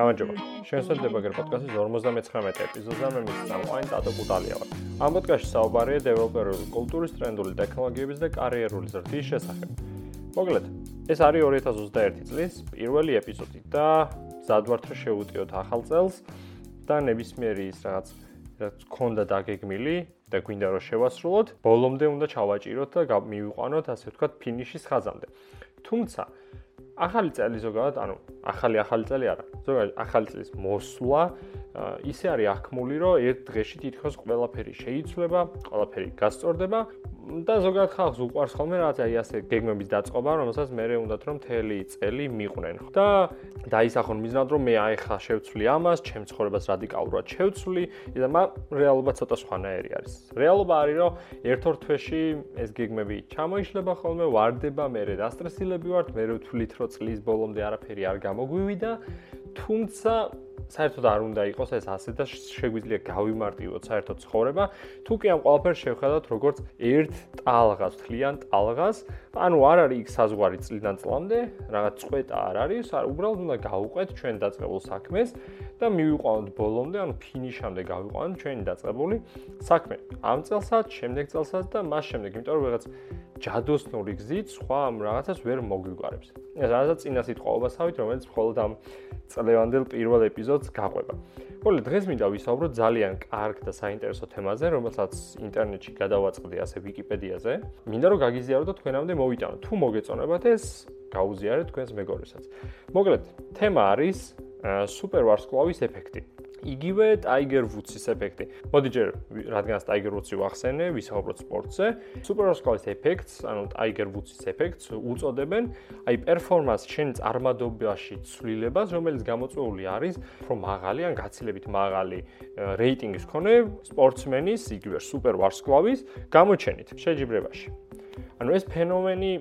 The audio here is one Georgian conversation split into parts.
გამარჯობა. შევსვენდება გერ პოდკასტის 59 ეპიზოდზე მე მის წამყვანი ტატო კუტალია ვარ. ამ პოდკასტში საუბარია დეველოპერული კულტურის, ტრენდული ტექნოლოგიების და კარიერული ზრდის შესახებ. მოკლედ, ეს არის 2021 წლის პირველი ეპიზოდი და ზადვართ რომ შევუტიოთ ახალ წელს და ნებისმიერი ის რაღაც რაც გქონდა დაგეგმილი და გვინდა რომ შევასრულოთ, ბოლომდე უნდა ჩავაჭიროთ და მივიყვანოთ ასე ვთქვათ ფინიშის ხაზამდე. თუმცა ახალი წელი ზოგადად, ანუ ახალი ახალი წელი არა. ზოგადად ახალი წლის მოსვლა ისე არის აღქმული, რომ ერთ დღეში თითქოს ყველაფერი შეიცვლება, ყველაფერი გასწორდება და ზოგადად ხალხს უყვარს ხოლმე რაღაცა ასე გეგმების დაწყობა, რომელსაც მე უნდათ რომ მთელი წელი მიყვნენ. და დაისახონ მიზნად რომ მე აი ხა შევცვლი ამას, ჩემ ცხოვრებას რადიკალურად შევცვლი, და მა რეალობა ცოტა სხვანაირი არის. რეალობა არის რომ ერთ-ორ თვეში ეს გეგმები ჩამოიშლება ხოლმე, واردება, მე დასტრესილები ვართ, მე ვთვლით რომ წლის ბოლომდე არაფერი არ გამოგვივიდა, თუმცა საერთოდ არ უნდა იყოს ეს ასე და შეგვიძლია გავიმარტივოთ საერთოდ ცხოვრება. თუ კი ამ ყველაფერს შევხედოთ როგორც ერთ ტალღას, თლიან ტალღას, ანუ არ არის იქ საზღვარი წლიდან წლამდე, რაღაც წვეტა არ არის, არ უბრალოდ უნდა გავუყვეთ ჩვენ დაწყებულ საქმეს და მივიყვანოთ ბოლომდე, ანუ ფინიშამდე გავიყვანოთ ჩვენი დაწყებული საქმე. ამ წელსაც, შემდეგ წელსაც და მას შემდეგ, იმიტომ რომ რაღაც ჯადოსნური გზით სხვა ამ რაღაცას ვერ მოგვიგარებს. ეს რაღაცა წინა სიტყვაობასავით, რომელიც მხოლოდ ამ წლევანდელ პირველ ეპიზოდს გაყვება. მოლე დღეს მინდა ვისაუბრო ძალიან კარგ და საინტერესო თემაზე, რომელსაც ინტერნეტში გადავაწყდი ასე ვიკიპედიაზე. მინდა რომ გაგიზიარო და თქვენამდე მოვიტანო. თუ მოგეწონებათ ეს, გაუზიარეთ თქვენს მეგობრებსაც. მოკლედ, თემა არის სუპერვარსკვლავის ეფექტი. იგივე Tiger Woods-ის ეფექტი. მოდი ჯერ რადგანაც Tiger Woods-ი ვახსენე, ვისაუბროთ სპორტზე. Super-Squash ეფექტს, ანუ Tiger Woods-ის ეფექტს უწოდებენ აი პერფორმანს შენ წარმადობაში ცვლილებას, რომელიც გამოწვეული არის, რომ მაღალი ან გაცილებით მაღალი რეიტინგის მქონე სპორტსმენის, იგივე Super-Wrestler-ის გამოჩენით შეჯიბრებაში. ანუ ეს ფენომენი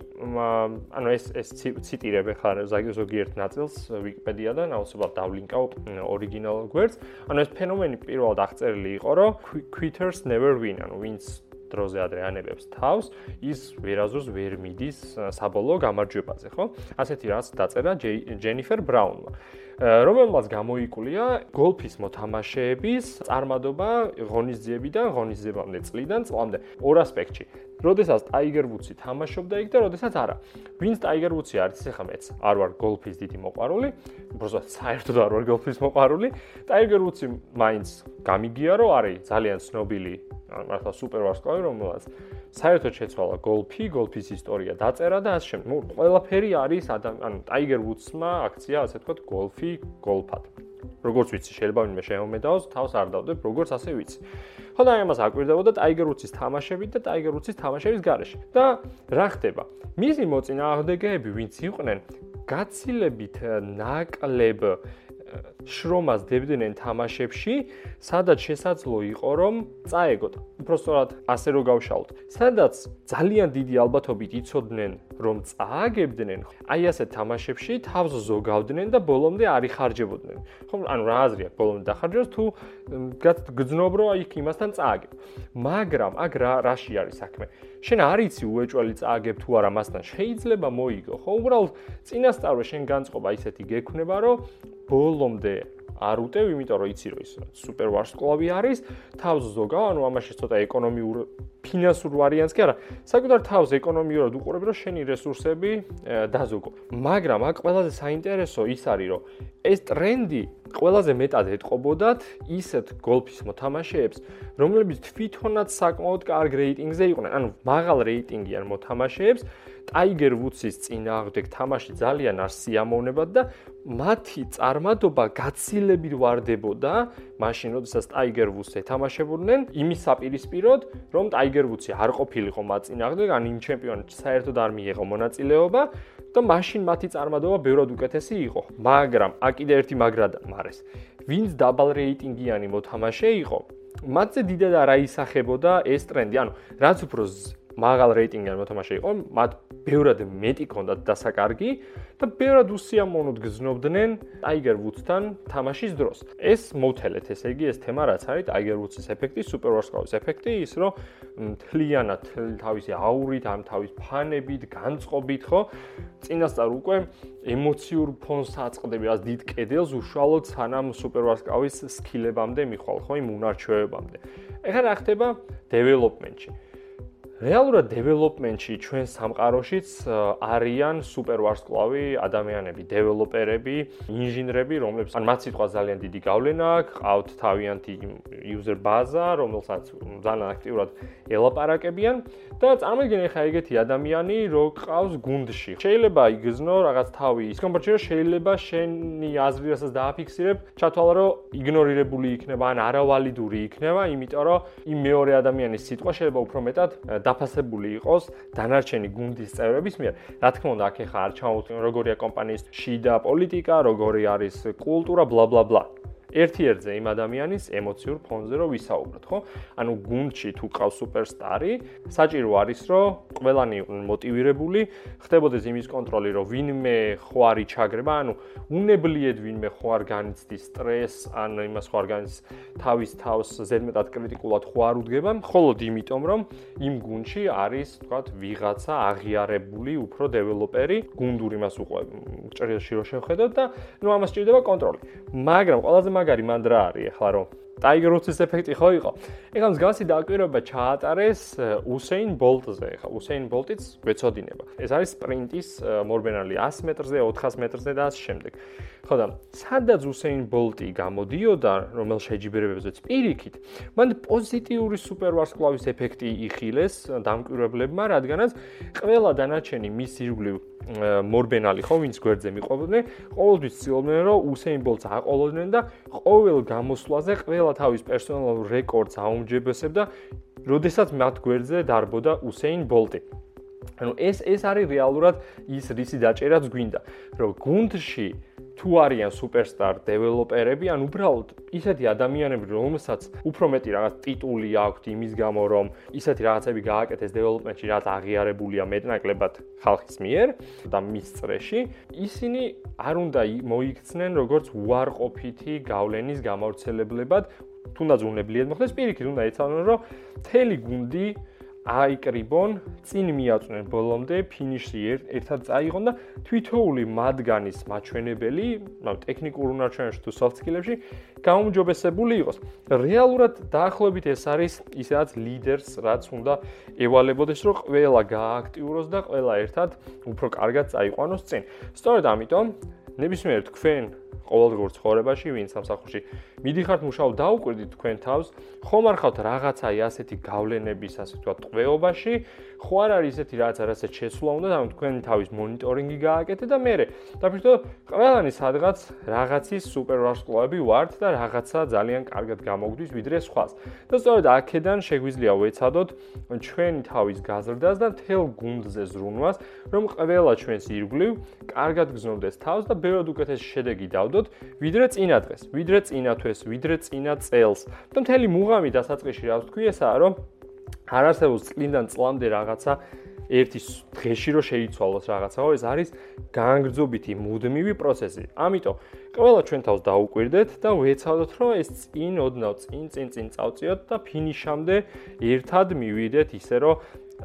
ანუ ეს ეს ციტირებ ხარ ზოგიერთ ნაწილს ვიკიპედიადან აუცილებლად დავლინკავ ორიგინალ გვერდს. ანუ ეს ფენომენი პირველად აღწერილი იყო რომ quitters never win ანუ ვინც დროზე ადრე ანებებს თავს ის ვერაზოს ვერ მიდის საბოლოო გამარჯვებაზე ხო? ასეთი რაც დაწერა ჯენიფერ ბრაუნმა. რომელმაც გამოიკვლია გოლფის მოთამაშეების წარმადობა ღონისძიებიდან ღონისძიებამდე წლიდან წლამდე. ორ ასპექტში. როდესაც ტაიგერ ვუდსი თამაშობდა იქ და როდესაც არა. ვინც ტაიგერ ვუდსი არის ახლა მეც არ ვარ გოლფის დიდი მოყვარული, უბრალოდ საერთოდ არ ვარ გოლფის მოყვარული. ტაიგერ ვუდსი მაინც გამიგია რომ არის ძალიან ცნობილი, მართლა სუპერვარსკვლავი რომელსაც საერთოდ შეცვალა გოლფი, გოლფის ისტორია დაწერა და ასე შემდეგ. ნუ ყველაფერი არის ანუ ტაიგერ ვუდსმა აქცია ასე თქვა გოლფი, გოლფად. როგორც ვიცი, შეიძლება ვინმე შემომედაოს, თავს არ დავდებ, როგორც ასე ვიცი. ხო და ამას აკვირდებოდა ტაიგერ ვუდსის თამაშები და ტაიგერ ვუდსის თამაშების garaში. და რა ხდება? მისი მოწინააღმდეგეები, ვინც იყვნენ გაცილებით ნაკლებ შრომას დებდნენ თამაშებში, სადაც შესაძლო იყო რომ წაეგოთ. უბრალოდ ასე რომ გავშალოთ. სადაც ძალიან დიდი ალბათობით იცოდნენ რომ წააგებდნენ, აი ასე თამაშებში თავს ზოგავდნენ და ბოლომდე არიხარჯებოდნენ. ხო, ანუ რა აზრი აქვს ბოლომდე დახარჯოს თუ გძნობ რომ აი იმასთან წააგებ. მაგრამ აქ რა რაში არის საქმე? შენ არ იცი უეჭველი წააგებ თუ არა მასთან შეიძლება მოიგო ხო უბრალოდ წინასწარვე შენ განწყობა ისეთი გექნება რომ ბოლომდე არ უტევ, იმიტომ რომ იცი რომ ის სუპერ ვარსკვლავი არის, თავს ზოგავ, ანუ ამაში ცოტა ეკონომიურ ფინანსურ ვარიანტს კი არა, საკუთარ თავს ეკონომიურად უყურებ, რომ შენი რესურსები დაზოგო. მაგრამ აქ ყველაზე საინტერესო ის არის, რომ ეს ტრენდი ყველაზე მეტად ეტყობოდათ ისეთ გოლფის მოთამაშეებს, რომლებიც თვითონაც საკმაოდ კარგ რეიტინგზე იყვნენ, ანუ მაღალ რეიტინგიან მოთამაშეებს, ტაიგერ ვუდსის წინააღმდეგ თამაში ძალიან არ სიამოვნებათ და მათი წარმადობა გაცილებით واردებოდა, მაშინ როდესაც ტაიგერ ვუდს ეთამაშებოდნენ, იმის საპირისპიროდ, რომ ტაიგერ ვუდსი არ ყოფილიყო მათ წინააღმდეგ ან იმ ჩემპიონატში საერთოდ არ მიიღო მონაწილეობა და მაშინ მათი წარმადობა ბევრად უკეთესი იყო. მაგრამ აქ კიდე ერთი მაგრა მარეს. ვინც დაბალ რეიტინგიანი მოთამაშე იყო მათზე დიდად არ აისახებოდა ეს ტრენდი. ანუ რაც უფრო მაღალ რეიტინგიან მოთამაშე იყო, მათ ბევრად მეტი კონდათ დასაკარგი და ბევრად უსიამოვნოდ გზნობდნენ Tiger Woods-თან თამაშის დროს. ეს მოვთელეთ, ესე იგი, ეს თემა რაც არის Tiger Woods-ის ეფექტი, Super Warsclaws ეფექტი, ის რომ თლიანად თავისი აურით, ამ თავის ფანებით, განწყობით, ხო? წინასწარ უკვე ემოციურ ფონს აწყდები, რაც დიდ კედელს უშუალოდ სანამ Super Warsclaws სკილებამდე მიხვალ, ხო, იმ უნარჩვევებამდე. ეხლა რა ხდება დეველოპმენტში? რეალურად დეველოპმენტში ჩვენ სამყაროშიც არიან სუპერ ვარსკვლავი ადამიანები, დეველოპერები, ინჟინრები, რომლებიც ან მათ სიტყვა ძალიან დიდი გავლენა აქვს, ყავთ თავიანთი user ბაზა, რომელსაც ძალიან აქტიურად ელაპარაკებიან და წარმოიდგინე ხა ეგეთი ადამიანი, რო ყავს გუნდში. შეიძლება იგზნო რაღაც თავი, ის კომპიუტერში შეიძლება შენი აზრი რასაც დააფიქსირებ, ჩათვალა რომ იგნორირებული იქნება ან არავალიდური იქნება, იმიტომ რომ იმ მეორე ადამიანის სიტყვა შეიძლება უფრო მეტად დაფასებული იყოს დანარჩენი გუნდის წევრების მიერ. რა თქმა უნდა, აქ ეხა არ ჩამოვთვლი როგორია კომპანიის შიდა პოლიტიკა, როგორი არის კულტურა, ბლა ბლა ბლა. ერთ-ერთზე იმ ადამიანის ემოციურ ფონზე რო ვისაუბროთ, ხო? ანუ გუნდში თუ ყავს სუპერსტარი, საჭირო არის, რომ ყველანი იყვნენ მოტივირებული, ხდებოდეს იმის კონტროლი, რომ ვინმე ხო არის ჩაგრება, ანუ უნებლიეთ ვინმე ხო არ განიცდის სტრესს, ან იმას ხო არ განიცდის თავის თავს ზედმეტად კრიტიკულად ხო არ უდგება, მხოლოდ იმიტომ, რომ იმ გუნდში არის, თქვათ, ვიღაცა აღიარებული უფრო დეველოპერი, გუნდური მას უკვე ჭრილში რო შევხედოთ და ნუ ამას ჭირდება კონტროლი. მაგრამ ყველაზე მაგარი მანდრა არის ახლა რომ Tiger Woods-ის ეფექტი ხო იყო. ეხლა მსგავსი დაკვირვება ჩაატარეს Usain Bolt-ზე. ეხლა Usain Bolt-იც გვეცოდინება. ეს არის სპრინტის მორბენალი 100 მეტრზე, 400 მეტრზე და ასე შემდეგ. ხო და სადაც Usain Bolt-ი გამოდიოდა, რომელ შეჯიბრებებზეც პირიქით, მან პოზიტიური სუპერვარსკვლავის ეფექტი იხილეს დამკვირვებლებმა, რადგანაც ყველა დანარჩენი მის ირგვლივ მორბენალი ხო ვინც გვერდზე მიყვებოდნენ, ყოველთვის ცდილობდნენ რომ Usain Bolt-ს აყოლოდნენ და ყოველ გამოსვლაზე ყველა თავის პერსონალურ რეკორდს აუმჯობესებდა, როდესაც მათ გვერდზე დარბოდა Usain Bolt-ი. ანუ ეს ეს არის რეალურად ის რისი დაჭერაც გვინდა, რომ გუნდში თუ არიან სუპერსტარ დეველოპერები, ან უბრალოდ ისეთი ადამიანები, რომელსაც უფრო მეტი რაღაც ტიტული აქვთ იმის გამო, რომ ისეთი რაღაცები გააკეთეს დეველოპმენტში, რაც აღიარებულია მეტნაკლებად ხალხის მიერ და მის წრეში, ისინი არ უნდა მოიქცნენ როგორც უარყოფითი გავლენის გამავრცელებლებად, თუნდაც უნებლიეთ მოხდეს პირიქით, უნდა ეცადონ, რომ თელი გუნდი აიკრიბონ, წინ მიაწვნენ ბოლომდე, ფინიში ერთად წაიღონ და თვითოული მათგანის მაჩვენებელი, ნუ ტექნიკურ უნარჩვენებში თუ soft skill-ებში გაუმჯობესებული იყოს. რეალურად დაახლოებით ეს არის ისედაც ლიდერს, რაც უნდა ევალებოდეს, რომ ყველა გააქტიუროს და ყველა ერთად უფრო კარგად წაიყვანოს წინ. სწორედ ამიტომ ნებისმიერ თქვენ ყოველდღიურ ცხოვრებაში, ვინ სამსახურში მიდიხართ მუშაობ დაუკვირდით თქვენ თავს, ხომ არ ხავთ რაღაცა ასეთი გავლენების, ასე ვთქვათ, ტყვეობაში, ხო არ არის ესეთი რაღაც არასეთ შესვლა უნდა, ანუ თქვენ თავის მონიტორინგი გააკეთეთ და მე დაფიქრდო, ყველანი სადღაც რაღაცის სუპერვარსკვლავები ვართ და რაღაცა ძალიან კარგად გამოგდის ვიდრე სხვას. და სწორედ აქედან შეგვიძლია ვეცადოთ ჩვენი თავის გაზრდას და თელ გუნდზე ზრუნვას, რომ ყველა ჩვენს ირგვლივ კარგად გზნობდეს თავს და ბევრად უკეთესი შედეგი დავდოთ, ვიდრე წინა დღეს, ვიდრე წინა თვეს, ვიდრე წინა წელს. და მთელი მუღამი დასაწყისში რა ვთქვი ესაა, რომ არ არსებობს წლიდან წლამდე რაღაცა ერთის დღეში რო შეიცვალოს რაღაცა, ხო ეს არის განგრძობითი მუდმივი პროცესი. ამიტომ ყველა ჩვენ თავს დაუკვირდეთ და ვეცადოთ, რომ ეს წინ ოდნავ წინ წინ წინ წავწიოთ და ფინიშამდე ერთად მივიდეთ ისე რომ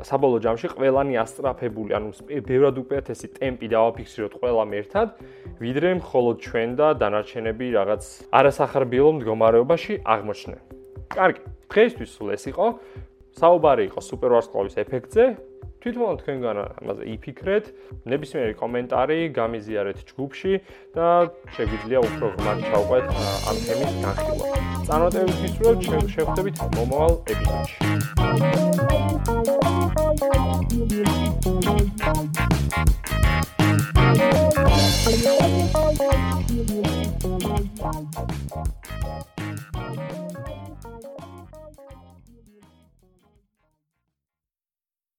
საბოლოო ჯამში ყველანი ასტრაფებული, ანუ ბევრად უკეთესი ტემპი დავაფიქსიროთ ყველამ ერთად, ვიდრე მხოლოდ ჩვენ და დანარჩენები რაღაც არასახარბიელო მდგომარეობაში აღმოჩნდნენ. კარგი, დღეისთვის სულ ეს იყო. საუბარი იყო სუპერვარსკვლავის ეფექტზე. თვითონ თქვენგან ამაზე იფიქრეთ, ნებისმიერი კომენტარი გამიზიარეთ ჯგუფში და შეგვიძლია უფრო ღრმად ჩავყვეთ ამ თემის განხილვა. წარმატებებით მისურვებთ, შევხვდებით მომავალ ეპიზოდში.